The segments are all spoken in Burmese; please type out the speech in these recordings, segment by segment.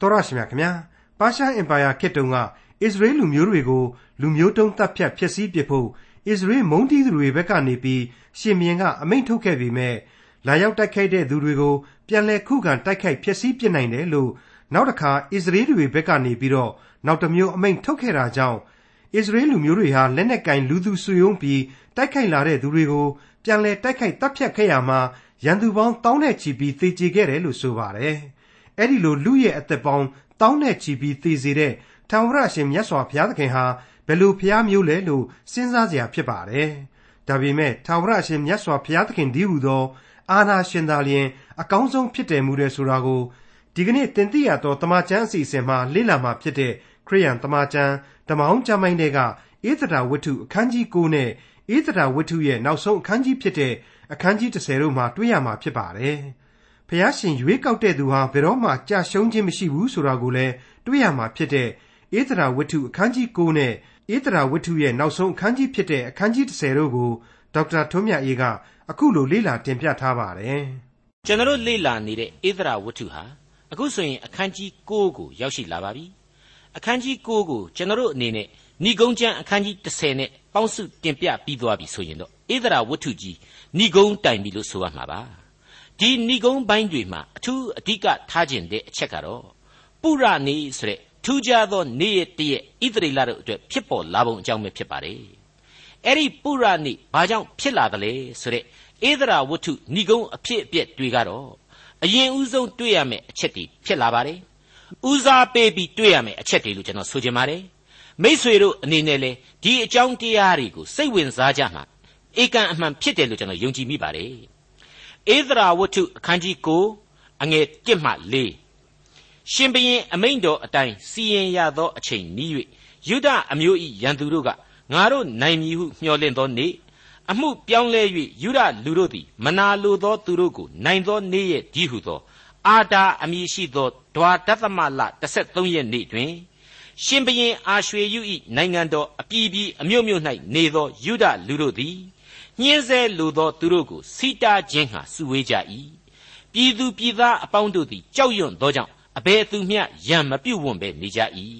တော်ရရှိမြခင်ဗျာပါရှားအင်ပါယာခေတ်တုန်းကအစ္စရေးလူမျိုးတွေကိုလူမျိုးတုံးတပ်ဖြတ်ဖျက်ဆီးပစ်ဖို့အစ္စရေးမုန်းတီးသူတွေဘက်ကနေပြီးရှင်မြင်းကအမိန့်ထုတ်ခဲ့ပေမဲ့လာရောက်တိုက်ခိုက်တဲ့သူတွေကိုပြန်လည်ခုခံတိုက်ခိုက်ဖျက်ဆီးပစ်နိုင်တယ်လို့နောက်တစ်ခါအစ္စရေးတွေဘက်ကနေပြီးတော့နောက်တစ်မျိုးအမိန့်ထုတ်ခဲ့တာကြောင့်အစ္စရေးလူမျိုးတွေဟာလက်နက်ကင်လူသူစုယုံပြီးတိုက်ခိုက်လာတဲ့သူတွေကိုပြန်လည်တိုက်ခိုက်တပ်ဖြတ်ခဲ့ရမှာရန်သူပေါင်းတောင်းနဲ့ချီပြီးသေကျေခဲ့တယ်လို့ဆိုပါတယ်။ အဲ့ဒီလိုလူရဲ့အသက်ပေါင်းတောင်းနဲ့ချီပြီးသေစေတဲ့ထာဝရရှင်မြတ်စွာဘုရားသခင်ဟာဘယ်လိုဘုရားမျိုးလဲလို့စဉ်းစားစရာဖြစ်ပါတယ်။ဒါပေမဲ့ထာဝရရှင်မြတ်စွာဘုရားသခင်ဒီဟုသော အာနာရှင်သာလျင် အကောင်းဆုံးဖြစ်တယ်မူတယ်ဆိုတာကိုဒီကနေ့တင်ပြရတော့တမချန်းအစီအစဉ်မှာလေ့လာမှာဖြစ်တဲ့ခရိယန်တမချန်းဓမ္မအောင်ကျမ်းပိုင်းတွေကဧသတာဝတ္ထုအခန်းကြီး9နဲ့ဧသတာဝတ္ထုရဲ့နောက်ဆုံးအခန်းကြီးဖြစ်တဲ့အခန်းကြီး30တို့မှာတွေ့ရမှာဖြစ်ပါတယ်။ ဖျားရှင်ရွေးကောက်တဲ့သူဟာဘယ်တော့မှကြာရှုံးခြင်းမရှိဘူးဆိုတာကိုလည်းတွေ့ရမှာဖြစ်တဲ့ဧသရာဝတ္ထုအခန်းကြီး9နဲ့ဧသရာဝတ္ထုရဲ့နောက်ဆုံးအခန်းကြီးဖြစ်တဲ့အခန်းကြီး30တို့ကိုဒေါက်တာထွန်းမြတ်အေးကအခုလိုလေ့လာတင်ပြထားပါတယ်။ကျွန်တော်လေ့လာနေတဲ့ဧသရာဝတ္ထုဟာအခုဆိုရင်အခန်းကြီး9ကိုရောက်ရှိလာပါပြီ။အခန်းကြီး9ကိုကျွန်တော်အနေနဲ့ဏိဂုံးကျမ်းအခန်းကြီး30နဲ့ပေါင်းစုတင်ပြပြီးသွားပြီဆိုရင်တော့ဧသရာဝတ္ထုကြီးဏိဂုံးတိုင်ပြီလို့ဆိုရမှာပါ ဒီဏိဂုံးပိုင်းတွေမှာအထူးအဓိကထားခြင်းတဲ့အချက်ကတော့ပုရနေဆိုတဲ့ထူးခြားသောနေ့ရက်တရက်ဣသရေလတို့အတွက်ဖြစ်ပေါ်လာပုံအကြောင်းပဲဖြစ်ပါတယ်အဲ့ဒီပုရနေဘာကြောင့်ဖြစ်လာသလဲဆိုတဲ့ဧသရာဝတ္ထုဏိဂုံးအဖြစ်အပျက်တွေကတော့အရင်ဦးဆုံးတွေ့ရမယ့်အချက်တွေဖြစ်လာပါတယ်ဦးစားပေးပြီးတွေ့ရမယ့်အချက်တွေလို့ကျွန်တော်ဆိုချင်ပါတယ်မိษွေတို့အနေနဲ့လေဒီအကြောင်းတရားတွေကိုစိတ်ဝင်စားကြမှာဧကန်အမှန်ဖြစ်တယ်လို့ကျွန်တော်ယုံကြည်မိပါတယ် ဧသရာဝတ္ထုအခန်းကြီး9အငယ်1မှ4ရှင်ဘရင်အမိန့်တော်အတိုင်းစီရင်ရသောအချိန်နီး၍ယုဒအမျိုး၏ရန်သူတို့ကငါတို့နိုင်မည်ဟုမျှော်လင့်သောနေ့အမှုပြောင်းလဲ၍ယုဒလူတို့သည်မနာလိုသောသူတို့ကိုနိုင်သောနေ့ရဲ့ဒီဟုသော အာတာအမည်ရှိသောဒွါဒသမလ13ရက်နေ့တွင်ရှင်ဘရင်အာရွှေယု၏နိုင်ငံတော်အပြည်ပြည်အမျိုးမျိုး၌နေသောယုဒလူတို့သည် ညှင်းဆဲလိုသောသူတို့ကိုစီတာခြင်းဟာစုဝေးကြ၏ပြည်သူပြည်သားအပေါင်းတို့သည်ကြောက်ရွံ့သောကြောင့်အဘယ်သူမျှရံမပြုတ်ဝွန်ပဲနေကြ၏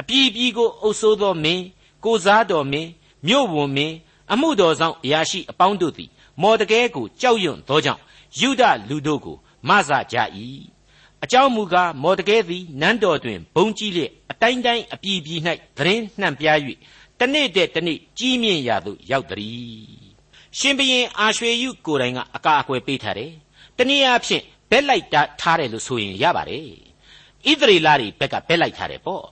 အပြည်ပြည်ကိုအုပ်ဆိုးသောမင်းကိုစားတော်မင်းမြို့ဝန်မင်းအမှုတော်ဆောင်အရာရှိအပေါင်းတို့သည် မော်တကဲကိုကြောက်ရွံ့သောကြောင့်ယူဒလူတို့ကိုမဆကြ၏အကြောင်းမူကားမော်တကဲသည်နန်းတော်တွင်ဘုံကြီးလျက်အတိုင်းတိုင်းအပြည်ပြည်၌သတင်းနှံ့ပြား၍တနေ့တည်းတနေ့ကြီးမြင့်ရာသို့ရောက်သည် ရှင်ဘရင်အာရွှေယုကိုယ်တိုင်ကအကာအကွယ်ပေးထားတယ်တနည်းအားဖြင့်ဘက်လိုက်ထားတယ်လို့ဆိုရင်ရပါတယ်ဣသရေလတွေဘက်ကဘက်လိုက်ထားတယ်ပေါ့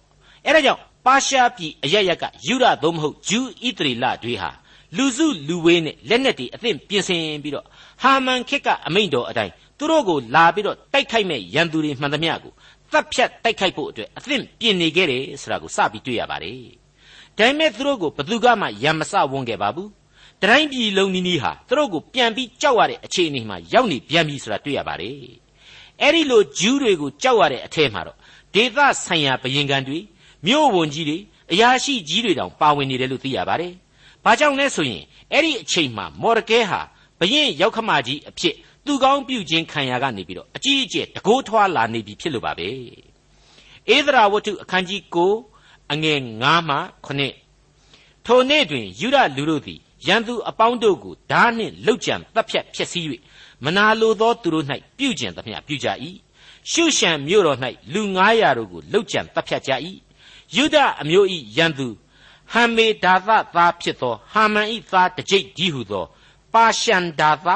အဲဒါကြောင့်ပါရှားပြည်အရရက်ကယူရသို့မဟုတ်ဂျူးဣသရေလတွေဟာလူစုလူဝေးနဲ့လက်နက်တွေအသင့်ပြင်ဆင်ပြီးတော့ဟာမန်ခေတ်ကအမိန့်တော်အတိုင်းသူတို့ကိုလာပြီးတော့တိုက်ခိုက်မဲ့ရန်သူတွေမှန်သမျှကိုတပ်ဖြတ်တိုက်ခိုက်ဖို့အတွက်အသင့်ပြင်နေခဲ့တယ်ဆိုတာကိုစပြီးတွေ့ရပါတယ်။ဒါပေမဲ့သူတို့ကိုဘသူကမှရံမစဝန်းခဲ့ပါဘူး။ တိုင်းပြည်လုံးနီးနီးဟာသူတို့ကိုပြန်ပြီးကြောက်ရတဲ့အခြေအနေမှာရောက်နေပြန်ပြီဆိုတာတွေ့ရပါတယ်။အဲ့ဒီလိုဂျူးတွေကိုကြောက်ရတဲ့အထက်မှာတော့ဒေသဆိုင်ရာဘယင်ကန်တွေမြို့ဝန်ကြီးတွေအရာရှိကြီးတွေတောင်ပါဝင်နေတယ်လို့သိရပါတယ်။ဘာကြောင့်လဲဆိုရင်အဲ့ဒီအချိန်မှာမော်ဒကဲဟာဘရင်ရောက်ခမကြီးအဖြစ်သူကောင်းပြုခြင်းခံရကနေပြီးတော့အကြီးအကျယ်တကိုးထွားလာနေပြီဖြစ်လို့ပါပဲဧဒရာဝတ္ထုအခန်းကြီး9အငယ်9မှ9ထိုနေ့တွင်ယူဒလူတို့သည် ရန်သူအပေါင်းတို့ကိုဓာနှင့်လှုပ်ကြံတပ်ဖြတ်ဖျက်ဆီး၍မနာလိုသောသူတို့၌ပြုကျင်သမျှပြုကြ၏ရှုရှံမြို့တော်၌လူ900တို့ကိုလှုပ်ကြံတပ်ဖြတ်ကြ၏ယူဒအမျိုး၏ရန်သူဟံမေဒါသသားဖြစ်သောဟာမန်၏သားတကြိတ်ကြီးဟုသောပါရှန်ဒါသ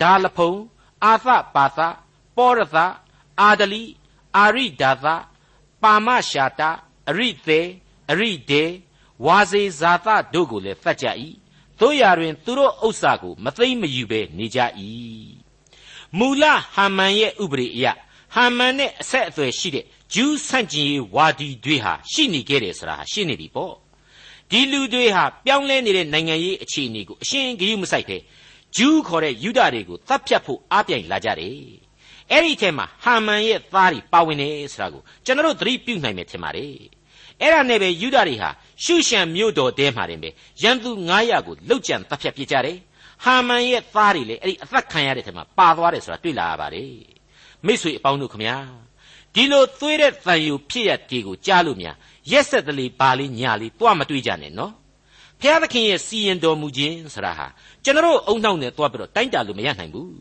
ဒါလဖုံအာသပါသပောရသအာဒလီအာရိဒါသပါမရှာတအရိသေအရိဒေဝါစေဇာသတို့ကိုလည်းဖတ်ကြ၏ တို့ရာတွင် သူတို့ဥစ္စာကို မသိမ့်မယူဘဲနေကြ၏မူလဟာမန်ရဲ့ဥပရိအယဟာမန်နဲ့အဆက်အသွယ်ရှိတဲ့ဂျူးဆန့်ကျင်ရေးဝါဒီတွေဟာရှိနေခဲ့တယ်ဆိုတာရှင်းနေပြီပေါ့ဒီလူတွေဟာပြောင်းလဲနေတဲ့နိုင်ငံရေးအခြေအနေကိုအရှင်းဂရုမစိုက်တဲ့ဂျူးခေါ်တဲ့ယူဒတွေကိုသတ်ဖြတ်ဖို့အားပြိုင်လာကြတယ်အဲ့ဒီထဲမှာဟာမန်ရဲ့သားတွေပါဝင်တယ်ဆိုတာကိုကျွန်တော်တို့သတိပြုနိုင်မယ်ထင်ပါတယ် အဲ့ဒါနဲ့ပဲယူဒတွေဟာရှုရှံမြို့တော်တဲမှာတင်ပဲရန်သူ900ကိုလှုပ်ကြံသတ်ဖြတ်ပစ်ကြတယ်ဟာမန်ရဲ့သားတွေလည်းအဲ့ဒီအသက်ခံရတဲ့ထဲမှာပါသွားတယ်ဆိုတာတွေ့လာရပါတယ်မိษွေအပေါင်းတို့ခမညာဒီလိုသွေးတဲ့တန်ယူဖြစ်ရတေကိုကြားလို့များရက်ဆက်တလေပါလေးညာလေးတွားမတွေးကြနဲ့နော်ဖျားသခင်ရဲ့စီရင်တော်မူခြင်းဆိုတာဟာကျွန်တော်အုံနှောက်နဲ့တွားပြီးတော့တိုင်းတာလို့မရနိုင်ဘူး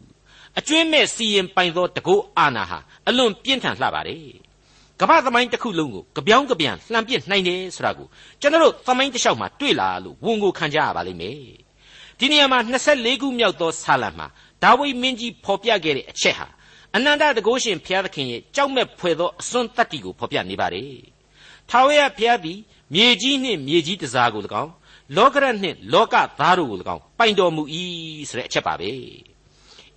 အကျွင်းမဲ့စီရင်ပိုင်သောတကုတ်အာနာဟာအလွန်ပြင်းထန်လှပါတယ် ကမ္ဘာသမိုင်းတစ်ခုလုံးကိုကြပြောင်းကြပြန်လှန်ပစ်နိုင်တယ်ဆိုတာကိုကျွန်တော်သမိုင်းတစ်လျှောက်မှာတွေ့လာလို့ဝန်ကိုခံကြရပါလိမ့်မယ်ဒီနေရာမှာ24ခုမြောက်သောဆာလံမှာဒါဝိမင်းကြီးဖော်ပြခဲ့တဲ့အချက်ဟာအနန္တတကုရှင်ဘုရားသခင်ရဲ့ကြောက်မဲ့ဖွယ်သောအစွန်းတတ္တိကိုဖော်ပြနေပါတယ်ထာဝရဘုရားသည်မြေကြီးနှင့်မြေကြီးတစားကို၎င်းလောကရနှင့်လောကသားတို့ကို၎င်းပိုင်တော်မူ၏ဆိုတဲ့အချက်ပါပဲ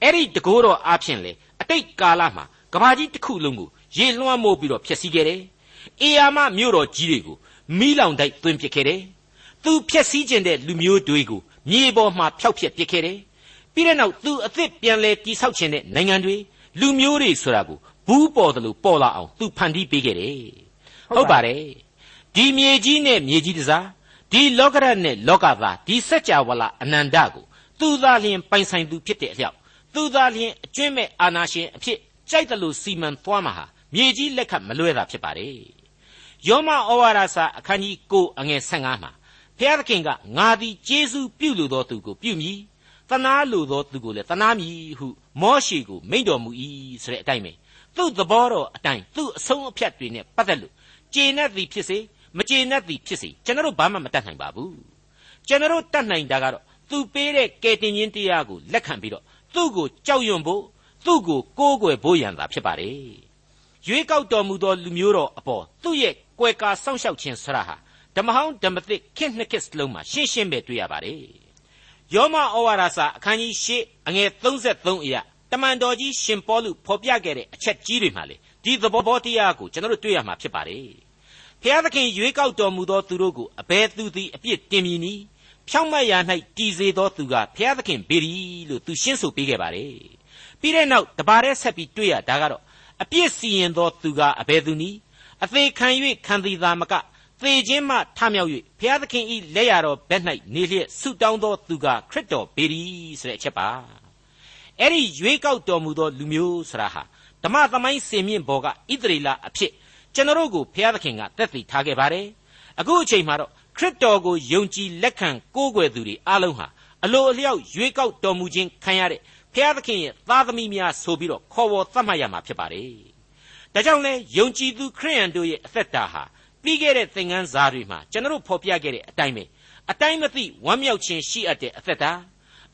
အဲ့ဒီတကိုးတော်အားဖြင့်လေအတိတ်ကာလမှာကဘာကြီးတစ်ခုလုံးကို ရေလွှမ်းမိုးပြီးတော့ဖျက်ဆီးခဲ့တယ်အေယာမမြို့တော်ကြီးတွေကိုမိလောင်တိုက်သွင်းပစ်ခဲ့တယ်သူဖျက်ဆီးခြင်းတဲ့လူမျိုးတွေကိုမြေပေါ်မှာဖျောက်ဖျက်ပစ်ခဲ့တယ်ပြီးတဲ့နောက်သူအသစ်ပြန်လဲတိဆောက်ခြင်းတဲ့နိုင်ငံတွေလူမျိုးတွေဆိုတာကိုဘူးပေါ်တယ်လို့ပေါ်လာအောင်သူဖန်တီးပေးခဲ့တယ်ဟုတ်ပါတယ်ဒီမြေကြီးနဲ့မြေကြီးတစားဒီလောကရနဲ့လောကသားဒီစัจ java လာအနန္တကိုသူသာလျှင်ပိုင်ဆိုင်သူဖြစ်တဲ့အလျောက်သူသာလျှင်အကျွင့်မဲ့အာနာရှင်အဖြစ်ကြိုက်တယ်လို့စီမံသွားမှာဟာ မြေကြီးလက်ခတ်မလွဲတာဖြစ်ပါတယ်ယောမဩဝါဒစာအခန်းကြီး9အငယ်15မှာဖျားသခင်ကငါသည်ကျေးဇူးပြုလိုသောသူကိုပြုမည်တနာလိုသောသူကိုလည်းတနာမည်ဟုမောရှိကိုမိန့်တော်မူ၏ဆိုတဲ့အတိုင်းပဲသူ့သဘောတော်အတိုင်းသူ့အဆုံးအဖြတ်တွေနဲ့ပတ်သက်လို့ကျေနပ်သည်ဖြစ်စေမကျေနပ်သည်ဖြစ်စေကျွန်တော်တို့ဘာမှမတတ်နိုင်ပါဘူးကျွန်တော်တို့တတ်နိုင်တာကတော့သူပေးတဲ့ကယ်တင်ခြင်းတရားကိုလက်ခံပြီးတော့သူ့ကိုကြောက်ရွံ့ဖို့သူ့ကိုကိုးကွယ်ဖို့ရန်သာဖြစ်ပါတယ် ရွေးကောက်တော်မူသောလူမျိုးတော်အပေါ်သူ့ရဲ့ကွယ်ကာစောင့်ရှောက်ခြင်းဆရာဟာဓမ္မဟောင်းဓမ္မသစ်ခေတ်နှစ်ခေတ်စလုံးမှာရှင်းရှင်းပဲတွေ့ရပါတယ်ယောမဩဝါဒစာအခန်းကြီး၈အငယ်33အရာတမန်တော်ကြီးရှင်ပေါလုဖော်ပြခဲ့တဲ့အချက်ကြီးတွေမှာလေဒီသဘောတရားကိုကျွန်တော်တို့တွေ့ရမှာဖြစ်ပါတယ်ဖျားသခင်ရွေးကောက်တော်မူသောသူတို့ကိုအဘယ်သူသည်အပြစ်တင်မည်နည်းဖြောင့်မတ်ရာ၌တည်စေသောသူကဖျားသခင်ပေရီလို့သူရှင်းဆိုပေးခဲ့ပါတယ်ပြီးတဲ့နောက်တပါးတဲ့ဆက်ပြီးတွေ့ရဒါကတော့ အပြစ်စီရင်သောသူကအဘယ်သူနည်းအသေးခံ၍ခံသည်သာမကသေခြင်းမှထမြောက်၍ဘုရားသခင်ဤလက်ရတော်ဘက်၌နေလျက်ဆုတောင်းသောသူကခရစ်တော်ပေရီဆိုတဲ့အချက်ပါအဲ့ဒီရွေးကောက်တော်မူသောလူမျိုးဆရာဟာဓမ္မသမိုင်းစင်မြင့်ဘော်ကဣသရေလအဖြစ်ကျွန်တော်ကိုဘုရားသခင်ကတက်တည်ထားခဲ့ပါတယ်အခုအချိန်မှာတော့ခရစ်တော်ကိုယုံကြည်လက်ခံကိုးကွယ်သူတွေအားလုံးဟာအလိုအလျောက်ရွေးကောက်တော်မူခြင်းခံရတဲ့ ဘုရားသခင်ရဲ့သားသမီးများဆိုပြီးတော့ခေါ်ဝေါ်သတ်မှတ်ရမှာဖြစ်ပါတယ်ဒါကြောင့်လဲယုံကြည်သူခရိယန်တို့ရဲ့အသက်တာဟာပြီးခဲ့တဲ့သင်ခန်းစာတွေမှာကျွန်တော်ဖော်ပြခဲ့တဲ့အတိုင်းပဲအတိုင်းမသိဝမ်းမြောက်ခြင်းရှိအပ်တဲ့အသက်တာ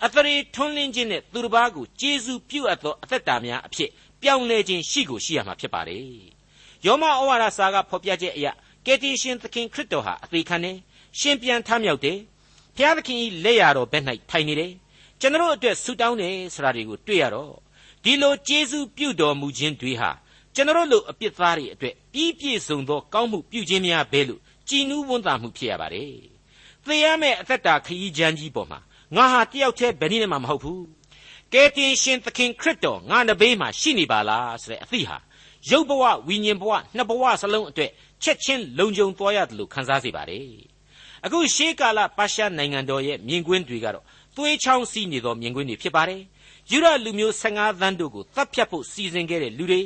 အသရေထွန်းလင်းခြင်းနဲ့သူတစ်ပါးကိုကျေးဇူးပြုအပ်သောအသက်တာများအဖြစ်ပြောင်းလဲခြင်းရှိကိုရှိရမှာဖြစ်ပါတယ်ယောမဩဝါဒစာကဖော်ပြချက်အရကယ်တင်ရှင်သခင်ခရစ်တော်ဟာအသေးခံတယ်ရှင်ပြန်ထမြောက်တယ်ဘုရားသခင်၏လက်ရတော်ဘက်၌ထိုင်နေတယ် ကျွန်တော်အတွက်ဆုတောင်းတယ်ဆိုတာတွေကိုတွေ့ရတော့ဒီလိုကျေးဇူးပြုတော်မူခြင်းတွေဟာကျွန်တော်တို့အပြစ်သားတွေအတွက်ပြီးပြည့်စုံသောကောင်းမှုပြုခြင်းများပဲလို့ကြည်နူးဝန်းတာမှုဖြစ်ရပါတယ်။သေရမယ့်အသက်တာခရီးချမ်းကြီးပေါ်မှာငါဟာတယောက်တည်းဘယ်နည်းမှမဟုတ်ဘူး။ကယ်တင်ရှင်သခင်ခရစ်တော်ငါနဘေးမှာရှိနေပါလားဆိုတဲ့အသည့်ဟာရုပ်ဘဝဝိညာဉ်ဘဝနှစ်ဘဝစလုံးအတွက်ချက်ချင်းလုံခြုံသွားရတယ်လို့ခံစားစေပါတယ်။အခုရှေးကာလပါရှားနိုင်ငံတော်ရဲ့မြင်ကွင်းတွေကတော့ သွေးချောင်းစီးနေသောမြင်ကွင်းတွေဖြစ်ပါတယ်။ယူရလူမျိုး15သန်းတို့ကိုတပ်ဖြတ်ဖို့စီစဉ်ခဲ့တဲ့လူတွေ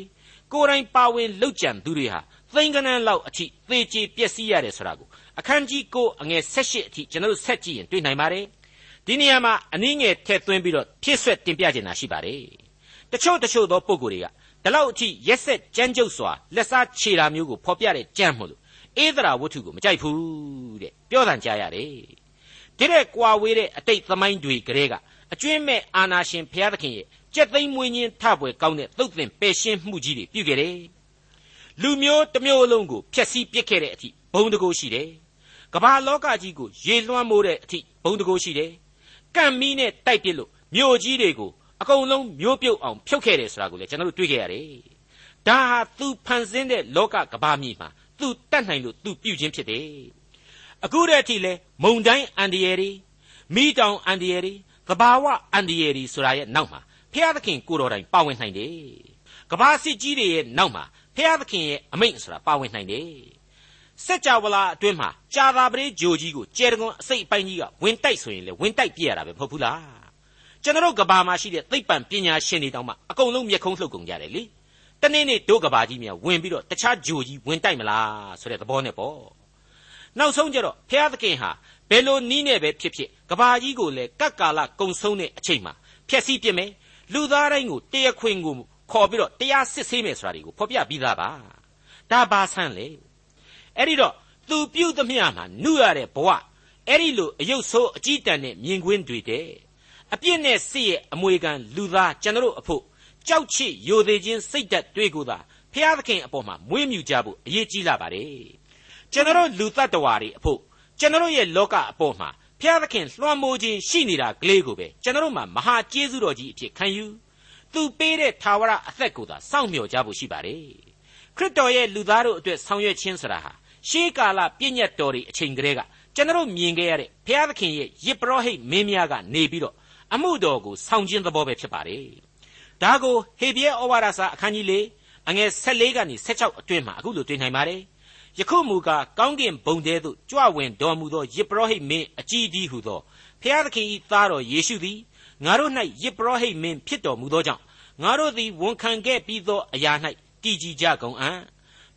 ကိုယ်တိုင်ပါဝင်လှုပ်ကြံသူတွေဟာသိန်းကနန်းလောက်အထိသေချေပျက်စီးရတယ်ဆိုတာကိုအခန်းကြီး9အငယ်16အထိကျွန်တော်တို့ဆက်ကြည့်ရင်တွေ့နိုင်ပါတယ်ဒီနေရာမှာအနည်းငယ်ထည့်သွင်းပြီးတော့ဖြည့်ဆွက်တင်ပြချင်တာရှိပါတယ်တချို့တချို့သောပုံကိုယ်တွေကဒီလောက်အထိရက်ဆက်ကြမ်းကြုတ်စွာလက်စားခြေတာမျိုးကိုဖော်ပြတဲ့ကြမ်းမို့လို့ဧဒရာဝတ္ထုကိုမကြိုက်ဘူးတဲ့ပြောတန်ကြားရတယ် ဒီတဲ့ကွာဝေးတဲ့အတိတ်သမိုင်းတွေကလေးကအကျွင်းမဲ့အာနာရှင်ဘုရားသခင်ရဲ့ကြက်သိမ်းမွေးခြင်းထပွဲကောင်းတဲ့သုတ်သင်ပယ်ရှင်းမှုကြီးတွေပြုခဲ့တယ်လူမျိုးတစ်မျိုးလုံးကိုဖျက်ဆီးပစ်ခဲ့တဲ့အထိဘုံတကိုးရှိတယ်ကမ္ဘာလောကကြီးကိုရေလွှမ်းမိုးတဲ့အထိဘုံတကိုးရှိတယ်ကန့်မီးနဲ့တိုက်ပစ်လို့မြို့ကြီးတွေကိုအကုန်လုံးမျိုးပြုတ်အောင်ဖြုတ်ခဲ့တယ်ဆိုတာကိုလည်းကျွန်တော်တို့တွေ့ခဲ့ရတယ်ဒါဟာသူဖန်ဆင်းတဲ့လောကကဘာမြေမှာသူတတ်နိုင်လို့သူပြုခြင်းဖြစ်တယ် အခုတည်းအထိလဲမုံတိုင်းအန်ဒီယေရီမိတောင်အန်ဒီယေရီသဘာဝအန်ဒီယေရီဆိုတာရဲ့နောက်မှာဖျားသခင်ကိုတော်တိုင်ပါဝင်နိုင်တယ်ကဘာစစ်ကြီးတွေရဲ့နောက်မှာဖျားသခင်ရဲ့အမိန့်ဆိုတာပါဝင်နိုင်တယ်စက်ကြဝဠာအတွင်းမှာကြာသာပရိဂျိုကြီးကိုကျဲတကွန်အစိတ်အပိုင်းကြီးကဝင်တိုက်ဆိုရင်လေဝင်တိုက်ပြရတာပဲမဟုတ်ဘူးလားကျွန်တော်ကဘာမှာရှိတဲ့သိပ္ပံပညာရှင်တွေတောင်မှအကုန်လုံးမျက်ခုံးလှုပ်ကုန်ကြတယ်လေတနေ့နေ့တို့ကဘာကြီးများဝင်ပြီးတော့တခြားဂျိုကြီးဝင်တိုက်မလားဆိုတဲ့သဘောနဲ့ပေါ့ နောက်ဆုံးကျတော့ဖျားသခင်ဟာဘယ်လိုနီးနဲ့ပဲဖြစ်ဖြစ်ကဘာကြီးကိုလည်းကတ်ကာလကုံဆုံးတဲ့အချိန်မှာဖျက်ဆီးပြစ်မယ်လူသားတိုင်းကိုတရားခွင်ကိုခေါ်ပြီးတော့တရားစစ်ဆေးမယ်ဆိုတာတွေကိုဖော်ပြပြီးသားပါဒါဘာဆန်းလေအဲ့ဒီတော့သူပြုတ်သမျှမှာနှုရတဲ့ဘဝအဲ့ဒီလိုအယုတ်ဆိုးအကြည့်တန်တဲ့မြင်ကွင်းတွေတဲ့အပြစ်နဲ့စစ်ရဲ့အမွေခံလူသားကျွန်တော်အဖို့ကြောက်ချစ်ယိုသေးခြင်းစိတ်ဓာတ်တွေကိုသာဖျားသခင်အပေါ်မှာမွေးမြူကြဖို့အရေးကြီးလာပါတယ် ကျွန်တော်လူတ attva တွေအဖို့ကျွန်တော်ရဲ့လောကအပေါ်မှာဖျားသခင်လွှမ်းမိုးခြင်းရှိနေတာကလေးကိုပဲကျွန်တော်မှာမဟာကျေးဇူးတော်ကြီးအဖြစ်ခံယူသူပေးတဲ့ထာဝရအသက်ကိုသာစောင့်မျှော်ကြဖို့ရှိပါတယ်ခရစ်တော်ရဲ့လူသားတို့အတွက်ဆောင်ရွက်ခြင်းဆိုတာဟာရှေးကာလပြည့်ညတ်တော်တွေအချိန်ကလေးကကျွန်တော်မြင်ခဲ့ရတဲ့ဘုရားသခင်ရဲ့ယစ်ပရောဟိတ်မင်းများကနေပြီးတော့အမှုတော်ကိုဆောင်ခြင်းသဘောပဲဖြစ်ပါတယ်။ဒါကိုဟေဘရဲဩဝါဒစာအခန်းကြီး၄အငယ်14ကနေ16အတွင်းမှာအခုလိုတွေ့နိုင်ပါတယ်။ ယခုမူကားကောင်းကင်ဘုံတဲသို့ကြွဝင်တော်မူသောယစ်ပရောဟိတ်မင်းအကြီးဒီဟုသောဘုရားသခင်၏သားတော်ယေရှုသည်ငါတို့၌ယစ်ပရောဟိတ်မင်းဖြစ်တော်မူသောကြောင့်ငါတို့သည်ဝန်ခံခဲ့ပြီးသောအရာ၌တည်ကြည်ကြကုန်အံ့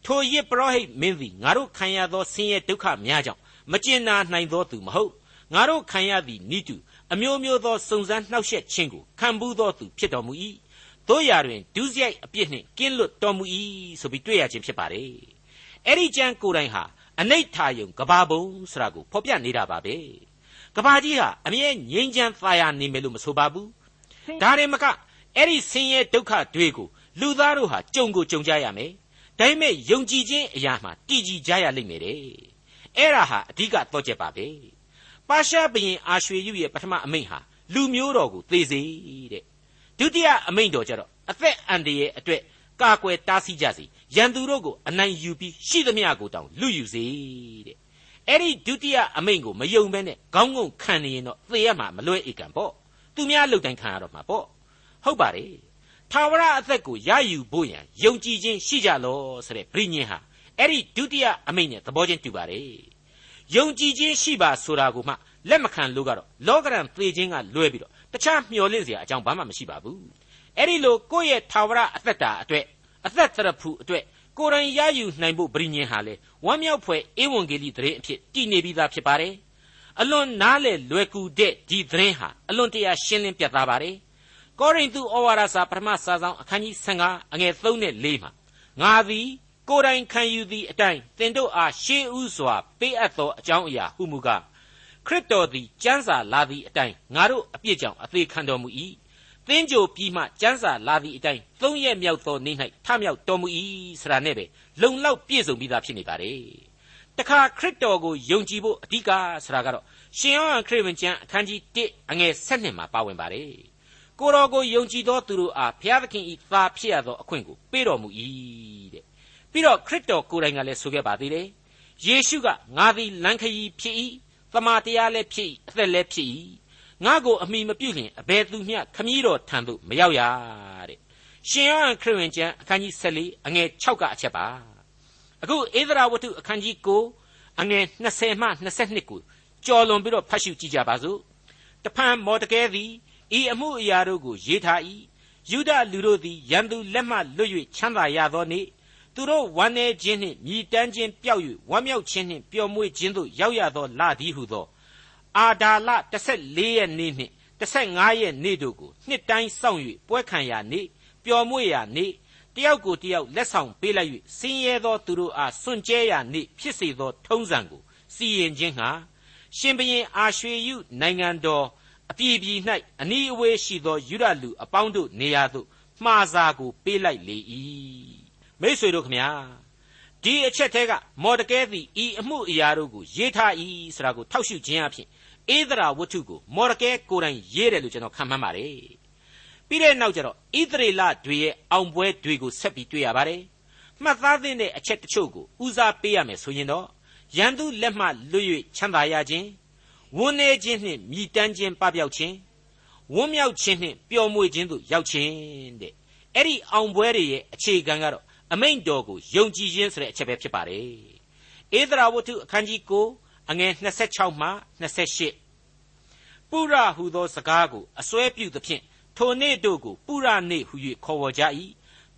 ထိုယစ်ပရောဟိတ်မင်းသည်ငါတို့ခံရသောဆင်းရဲဒုက္ခများကြောင့်မကျင်နာနိုင်သောသူမဟုတ်ငါတို့ခံရသည်နိတုအမျိုးမျိုးသောစုံစမ်းနှောက်ယှက်ခြင်းကိုခံဘူးသောသူဖြစ်တော်မူ၏တို့ရာတွင်ဒုစရိုက်အပြစ်နှင့်ကင်းလွတ်တော်မူ၏ဆိုပြီးတွေ့ရခြင်းဖြစ်ပါတယ် အဲ့ဒီကျမ်းကိုယ်တိုင်ဟာအနိဋ္ဌာယုံကဘာဘုံဆိုတာကိုဖော်ပြနေတာပါပဲကဘာကြီးဟာအမြဲငြိမ်းချမ်းသာယာနေမယ်လို့မဆိုပါဘူးဒါရင်မကအဲ့ဒီဆင်းရဲဒုက္ခတွေကိုလူသားတို့ဟာကြုံကိုကြုံကြရမယ်ဒါပေမဲ့ယုံကြည်ခြင်းအရာမှာတည်ကြည်ကြရလိမ့်မယ်တဲ့အဲ့ဒါဟာအဓိကတော့ချက်ပါပဲပါရှားဘရင်အာရွှေရုရဲ့ပထမအမိန့်ဟာလူမျိုးတော်ကိုသေစေတဲ့ဒုတိယအမိန့်တော်ကျတော့အသက်အန္တရာယ်အတွက်ကာကွယ်တားဆီးကြစေ ရန်သူတို့ကိုအနိုင်ယူပြီးရှိသမျှကိုတောင်လူယူစေတဲ့အဲ့ဒီဒုတိယအမိန့်ကိုမယုံဘဲနဲ့ခေါင်းငုံခံနေရင်တော့သေရမှာမလွဲဧကံပေါ့သူများလှုပ်တိုင်းခံရတော့မှာပေါ့ဟုတ်ပါတယ်ထာဝရအသက်ကိုရယူဖို့ရန်ယုံကြည်ခြင်းရှိကြလောဆိုတဲ့ဗြိညင်ဟာအဲ့ဒီဒုတိယအမိန့်နဲ့သဘောချင်းတူပါတယ်ယုံကြည်ခြင်းရှိပါဆိုတာကိုမှလက်မခံလို့ကတော့လောကရန်သေခြင်းကလွဲပြီးတော့တခြားမျှော်လင့်စရာအကြောင်းဘာမှမရှိပါဘူးအဲ့ဒီလိုကိုယ့်ရဲ့ထာဝရအသက်တာအတွက် အသက်သရဖူအတွက်ကိုယ်တိုင်ရယူနိုင်ဖို့ဗြိညင်ဟာလေဝမ်းမြောက်ဖွယ်ဧဝံဂေလိသတင်းအဖြစ်တည်နေပြီးသားဖြစ်ပါတယ်အလွန်နားလေလွယ်ကူတဲ့ဒီသတင်းဟာအလွန်တရာရှင်းလင်းပြသပါတယ်ကောရိန္သုဩဝါဒစာပထမစာဆောင်အခန်းကြီး15အငယ်3နဲ့4မှာငါသည်ကိုယ်တိုင်ခံယူသည့်အတိုင်းသင်တို့အားရှေးဥစွာပေးအပ်သောအကြောင်းအရာဟုမူကားခရစ်တော်သည်ကျမ်းစာလာသည့်အတိုင်းငါတို့အပြစ်ကြောင့်အသေးခံတော်မူ၏ သင်ကြိုပြီးမှကျမ်းစာလာသည့်အတိုင်းသုံးရက်မြောက်သောနေ့၌ထမြောက်တော်မူ၏ဆိုတာနဲ့ပဲလုံလောက်ပြည့်စုံပြီးသားဖြစ်နေပါတယ်တခါခရစ်တော်ကိုယုံကြည်ဖို့အဓိကဆိုတာကတော့ရှင်ယောဟန်ခရစ်ဝင်ကျမ်းအခန်းကြီး1အငယ်7မှာပါဝင်ပါတယ်ကိုတော်ကိုယုံကြည်သောသူတို့အားဘုရားသခင်၏သားဖြစ်ရသောအခွင့်ကိုပေးတော်မူ၏တဲ့ပြီးတော့ခရစ်တော်ကိုယ်တိုင်ကလည်းဆိုခဲ့ပါသေးတယ်ယေရှုကငါသည်လမ်းခရီးဖြစ်၏တမန်တရားလည်းဖြစ်၏အသက်လည်းဖြစ်၏ ငါကိုအမိမပြုတ်လျင်အဘယ်သူမျှခမည်းတော်ထံသို့မရောက်ရတဲ့ရှင်ယောဟန်ခရစ်ဝင်ကျမ်းအခန်းကြီး14အငယ်6ကအချက်ပါအခုဧဒရာဝတ္ထုအခန်းကြီး9အငယ်20မှ22ကိုကြော်လွန်ပြီးတော့ဖတ်ရှုကြည့်ကြပါစို့တဖန်မော်တကဲသည်ဤအမှုအရာတို့ကိုရေးထား၏ယူဒလူတို့သည်ရန်သူလက်မှလွတ်၍ချမ်းသာရသောနေ့သူတို့ဝမ်းနည်းခြင်းနှင့်မြည်တမ်းခြင်းပျောက်၍ဝမ်းမြောက်ခြင်းနှင့်ပျော်မွေ့ခြင်းသို့ရောက်ရသောလသည်ဟုသော အာဒါလ14ရက်နေ့နှင့်15ရက်နေ့တို့ကိုနှစ်တိုင်းစောင့်၍ပွဲခံရာနေ့ပျော်မွေ့ရာနေ့တယောက်ကိုတယောက်လက်ဆောင်ပေးလိုက်၍ဆင်းရဲသောသူတို့အားစွန့်ကြဲရာနေ့ဖြစ်စေသောထုံးစံကိုစီရင်ခြင်းဟာရှင်ဘရင်အာရွှေယုနိုင်ငံတော်အပြည်ပြည်၌အနီးအဝေးရှိသောယူဒလူအပေါင်းတို့နေရာသို့မှားစာကိုပေးလိုက်လေ၏မိษွေတို့ခမညာဒီအချက်သေးကမော်ဒကဲသည်ဤအမှုအရာတို့ကိုရေးထား၏ဆိုတာကိုထောက်ရှုခြင်းအဖြစ် ဧဒရာဝတ္ထုကိုမော်ဒကဲကိုယ်တိုင်ရေးတယ်လို့ကျွန်တော်ခံမှန်းပါတယ်ပြီးတဲ့နောက်ကျတော့ဣသရေလတွေရဲ့အောင်ပွဲတွေကိုဆက်ပြီးတွေ့ရပါတယ်မှတ်သားသင့်တဲ့အချက်တချို့ကိုဦးစားပေးရမယ်ဆိုရင်တော့ရန်သူလက်မှလွတ်၍ချမ်းသာရခြင်းဝန်းနေခြင်းနှင့်မြည်တမ်းခြင်းပပျောက်ခြင်းဝန်းမြောက်ခြင်းနှင့်ပျော်မွေ့ခြင်းသို့ရောက်ခြင်းတဲ့အဲ့ဒီအောင်ပွဲတွေရဲ့အခြေခံကတော့အမိန့်တော်ကိုယုံကြည်ခြင်းဆိုတဲ့အချက်ပဲဖြစ်ပါတယ်ဧသရာဝတ္ထုအခန်းကြီး9 အငယ်26မှ28ပုရဟုသောစကားကိုအစွဲပြုသဖြင့်ထိုနေ့တို့ကိုပုရနေ့ဟု၍ခေါ်ဝေါ်ကြ၏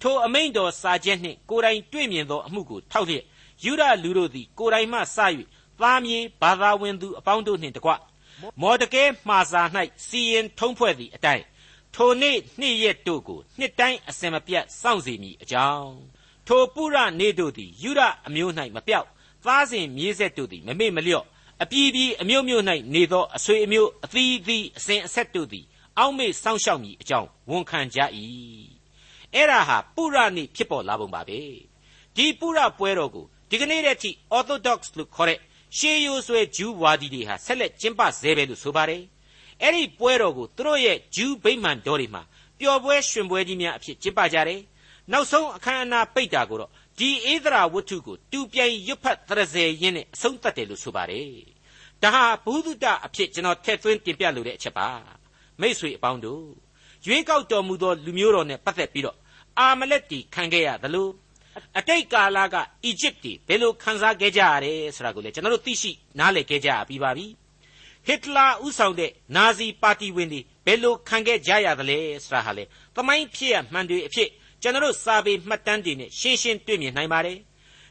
ထိုအမိန့်တော်စာချက်နှင့်ကိုယ်တိုင်တွေ့မြင်သောအမှုကိုထောက်လျက်ယူဒလူတို့သည်ကိုယ်တိုင်မှစ၍သားမြေဘာသာဝင်သူအပေါင်းတို့နှင့်တကွမော်ဒကဲမှာစာ၌စီရင်ထုံးဖွဲ့သည့်အတိုင်းထိုနေ့နှစ်ရက်တို့ကိုနှစ်တိုင်းအစင်မပြတ်စောင့်စီမိအကြောင်းထိုပုရနေ့တို့သည်ယူဒအမျိုး၌မပြောက် သားစဉ်မြေးဆက်တို့သည်မမေ့မလျော့အပြည်ပြည်အမျိုးမျိုး၌နေသောအဆွေအမျိုးအသီးသီးအစဉ်အဆက်တို့သည်အောက်မေ့စောင့်ရှောက်မိအကြောင်းဝန်ခံကြ၏အဲ့ဒါဟာပုရနေ့ဖြစ်ပေါ်လာပုံပါပဲဒီပုရပွဲတော်ကိုဒီကနေ့တည်းထိ Orthodox လို့ခေါ်တဲ့ရှေးရိုးဆွဲဂျူးဝါဒီတွေဟာဆက်လက်ကျင်းပဆဲပဲလို့ဆိုပါတယ်အဲ့ဒီပွဲတော်ကိုသူတို့ရဲ့ဂျူးဗိမာန်တော်တွေမှာပျော်ပွဲရွှင်ပွဲကြီးများအဖြစ်ကျင်းပကြတယ်နောက်ဆုံးအခမ်းအနားပိတ်တာကိုတော့ ဒီဧဒရာဝတ္ထုကိုတူပြိုင်ရွတ်ဖတ်သရဇယ်ရင်းနဲ့အဆုံးသတ်တယ်လို့ဆိုပါတယ်ဒါဟာဘုဒ္ဓတအဖြစ်ကျွန်တော်ထည့်သွင်းတင်ပြလိုတဲ့အချက်ပါမိษွေအပေါင်းတို့ရွေးကောက်တော်မူသောလူမျိုးတော်နဲ့ပတ်သက်ပြီးတော့အာမလက်တီခံခဲ့ရသလိုအတိတ်ကာလကအီဂျစ်တီဘယ်လိုခံစားခဲ့ကြရတယ်ဆိုတာကိုလည်းကျွန်တော်တို့သိရှိနားလည်ခဲ့ကြပြီးပါပြီဟစ်တလာဥဆောင်တဲ့နာဇီပါတီဝင်တွေဘယ်လိုခံခဲ့ကြရသလဲဆိုတာဟာလေသမိုင်းဖြစ်ရမှန်တွေအဖြစ် ကျွန်တော်တို့စာပေမှတ်တမ်းတွေနဲ့ရှင်းရှင်းတွေ့မြင်နိုင်ပါတယ်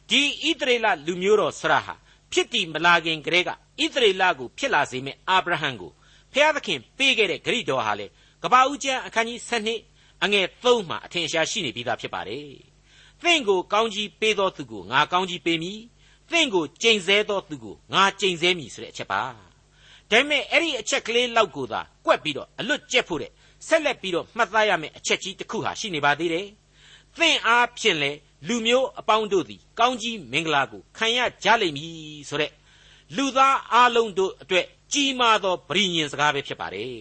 ဒီဣသရေလလူမျိုးတော်ဆရာဟာဖြစ်တည်မလာခင်ကတည်းကဣသရေလကိုဖြစ်လာစေမယ့်အာဗြဟံကိုဖျားသခင်ပေးခဲ့တဲ့ဂရိတော်ဟာလေကပ္ပဦးကျမ်းအခန်းကြီး7အငယ်3မှာအထင်ရှားရှိနေပြီးသားဖြစ်ပါတယ်။သင်ကိုကောင်းကြီးပေးသောသူကိုငါကောင်းကြီးပေးမည်။သင်ကိုကြိမ်ဆဲသောသူကိုငါကြိမ်ဆဲမည်ဆိုတဲ့အချက်ပါ။ဒါပေမဲ့အဲ့ဒီအချက်ကလေးလောက်ကိုသာကွက်ပြီးတော့အလွတ်ကျက်ဖို့တဲ့ ဆက်လက်ပြီးတော့မှတ်သားရမယ့်အချက်ကြီးတစ်ခုဟာရှိနေပါသေးတယ်။သင်အားဖြင့်လေလူမျိုးအပေါင်းတို့သည်ကောင်းကြီးမင်္ဂလာကိုခံရကြလိမ့်မည်ဆိုတဲ့လူသားအလုံးတို့အတွက်ကြီးမားသောဗြိညင်စကားပဲဖြစ်ပါတယ်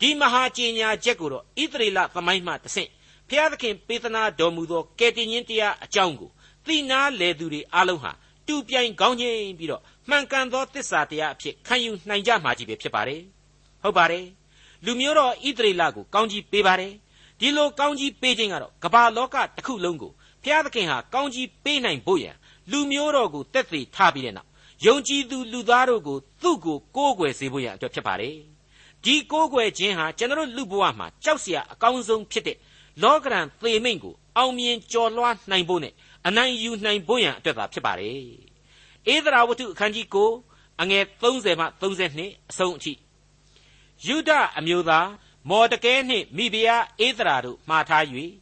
ဒီမဟာကြေညာချက်ကိုတော့ဣသရေလသမိုင်းမှတဆင့်ဖျားသခင်ပေးသနာတော်မူသောကယ်တင်ရှင်တရားအကြောင်းကိုသိနာလေသူတွေအလုံးဟာတူပြိုင်ကောင်းချင်းပြီးတော့မှန်ကန်သောတစ္ဆာတရားအဖြစ်ခံယူနိုင်ကြမှာကြီးပဲဖြစ်ပါတယ်ဟုတ်ပါတယ် လူမျိုးတော်ဣသရေလကိုကောင်းကြီးပေးပါတယ်ဒီလိုကောင်းကြီးပေးခြင်းကတော့ကမ္ဘာလောကတစ်ခုလုံးကိုဘုရားသခင်ဟာကောင်းကြီးပေးနိုင်ဖို့ရန်လူမျိုးတော်ကိုတက်သေးထားပြီးတဲ့နောက်ယုံကြည်သူလူသားတို့ကိုသူ့ကိုကိုးကွယ်စေဖို့ရန်အတွက်ဖြစ်ပါတယ်ဒီကိုးကွယ်ခြင်းဟာကျွန်တော်လူဘဝမှာကြောက်စရာအကောင်းဆုံးဖြစ်တဲ့လောကရန်သေမိန်ကိုအောင်မြင်ကျော်လွှားနိုင်ဖို့နဲ့အနိုင်ယူနိုင်ဖို့ရန်အတွက်သာဖြစ်ပါတယ်ဧဒရာဝတ္ထုအခန်းကြီး9အငယ်30မှ32အဆုံးအထိ ယုဒအမျိုးသားမော်တကဲနှင့်မိဖုရားဧဒရာတို့မှားထား၍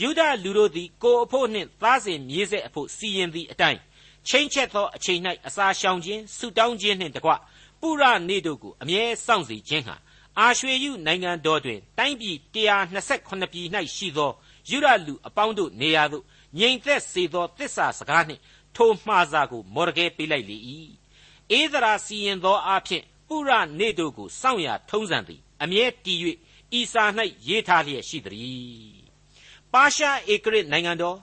ယုဒလူတို့သည်ကိုအဖို့နှင့်သားစဉ်မြေးဆက်အဖို့စီရင်သည့်အတိုင်းချိန်ချက်သောအချိန်၌အစာရှောင်ခြင်းဆုတောင်းခြင်းနှင့်တကွပုရနေ့တို့ကိုအမြဲစောင့်စီခြင်းဟာအာရွှေယုနိုင်ငံတော်တွင်တိုင်းပြည်128ပြည်၌ရှိသောယူရလူအပေါင်းတို့နေရာသို့ငြိမ်သက်စေသောတစ္ဆာစကားနှင့်ထိုမှားစာကိုမော်ဒကဲပေးလိုက်လေ၏ဧဒရာစီရင်သောအဖြစ် ပုရနေ့တို့ကိုစောင့်ရထုံးစံသည် အမြဲတည်၍ဤစာ၌ရေးထားလျက်ရှိသည်ပါရှားဧကရစ်နိုင်ငံတော်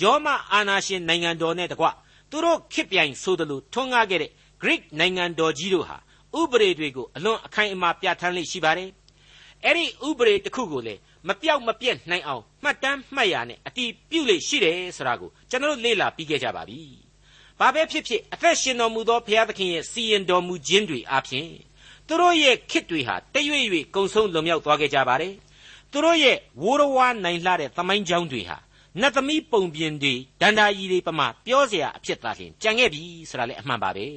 ယောမအာနာရှင်နိုင်ငံတော်နဲ့တကွသူတို့ခစ်ပြိုင်ဆိုသလိုထွန်းကားခဲ့တဲ့ Greek နိုင်ငံတော်ကြီးတို့ဟာဥပဒေတွေကိုအလွန်အခိုင်အမာပြဋ္ဌာန်းလိရှိပါတယ်။အဲ့ဒီဥပဒေတစ်ခုကိုလေမပြောက်မပြက်နိုင်အောင်မှတ်တမ်းမှတ်ရနဲ့အတီးပြုတ်လိရှိတယ်ဆိုတာကိုကျွန်တော်လေ့လာပြီးခဲ့ကြပါပြီ။ ဘာပဲဖြစ်ဖြစ်အသက်ရှင်တော်မူသောဘုရားသခင်ရဲ့စီရင်တော်မူခြင်းတွေအပြင်သူတို့ရဲ့ခစ်တွေဟာတရွေ့ရွေ့ကုံဆုံးလွန်မြောက်သွားခဲ့ကြပါတယ်။သူတို့ရဲ့ဝိုးရဝါနိုင်လှတဲ့သမိုင်းကြောင်းတွေဟာနတ်သမီးပုံပြင်တွေဒန္တာကြီးတွေပမာပြောเสียအဖြစ်သားလျှင်ကြံခဲ့ပြီဆိုတာလည်းအမှန်ပါပဲ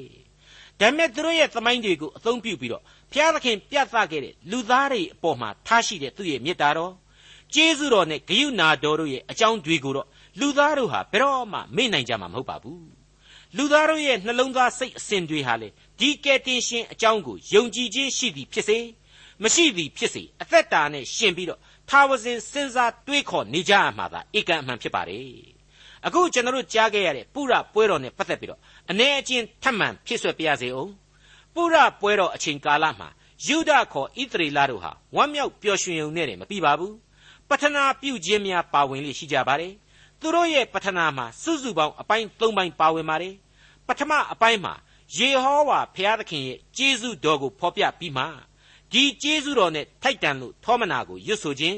ဒါပေမဲ့သူတို့ရဲ့သမိုင်းတွေကိုအသုံးပြုပြီးတော့ဘုရားသခင်ပြသခဲ့တဲ့လူသားတွေအပေါ်မှာထားရှိတဲ့သူ့ရဲ့မေတ္တာတော်ကျေးဇူးတော်နဲ့ဂရုဏာတော်တို့ရဲ့အကြောင်းတွေကိုတော့လူသားတို့ဟာဘယ်တော့မှမေ့နိုင်ကြမှာမဟုတ်ပါဘူး လူသားတို့ရဲ့နှလုံးသားစိတ်အစဉ်တွေဟာလေဒီကယ်တင်ရှင်အကြောင်းကိုယုံကြည်ခြင်းရှိသည်ဖြစ်စေမရှိသည်ဖြစ်စေအသက်တာနဲ့ရှင်ပြီးတော့ထာဝစဉ်စဉ်းစားတွေးခေါ်နေကြရမှာသာဧကန်အမှန်ဖြစ်ပါတယ်အခုကျွန်တော်တို့ကြားခဲ့ရတဲ့ပုရပွဲတော်နဲ့ပတ်သက်ပြီးတော့အ ਨੇ အချင်းထပ်မံဖြစ်ဆွဲပြရစေအောင်ပုရပွဲတော်အချိန်ကာလမှာယူဒခေါ်ဣသရေလတို့ဟာဝမ်းမြောက်ပျော်ရွှင်ုံနဲ့မပြီးပါဘူးပထနာပြုခြင်းများပါဝင်လိရှိကြပါတယ်သူတို့ရဲ့ပထနာမှာစုစုပေါင်းအပိုင်း၃ပိုင်းပါဝင်ပါတယ် ပထမအပိုင်းမှာယေဟောဝါဘုရားသခင်ရဲ့ကျေးဇူးတော်ကိုဖော်ပြပြီးမှဒီကျေးဇူးတော်နဲ့ထိုက်တန်လို့ထောမနာကိုရွတ်ဆိုခြင်း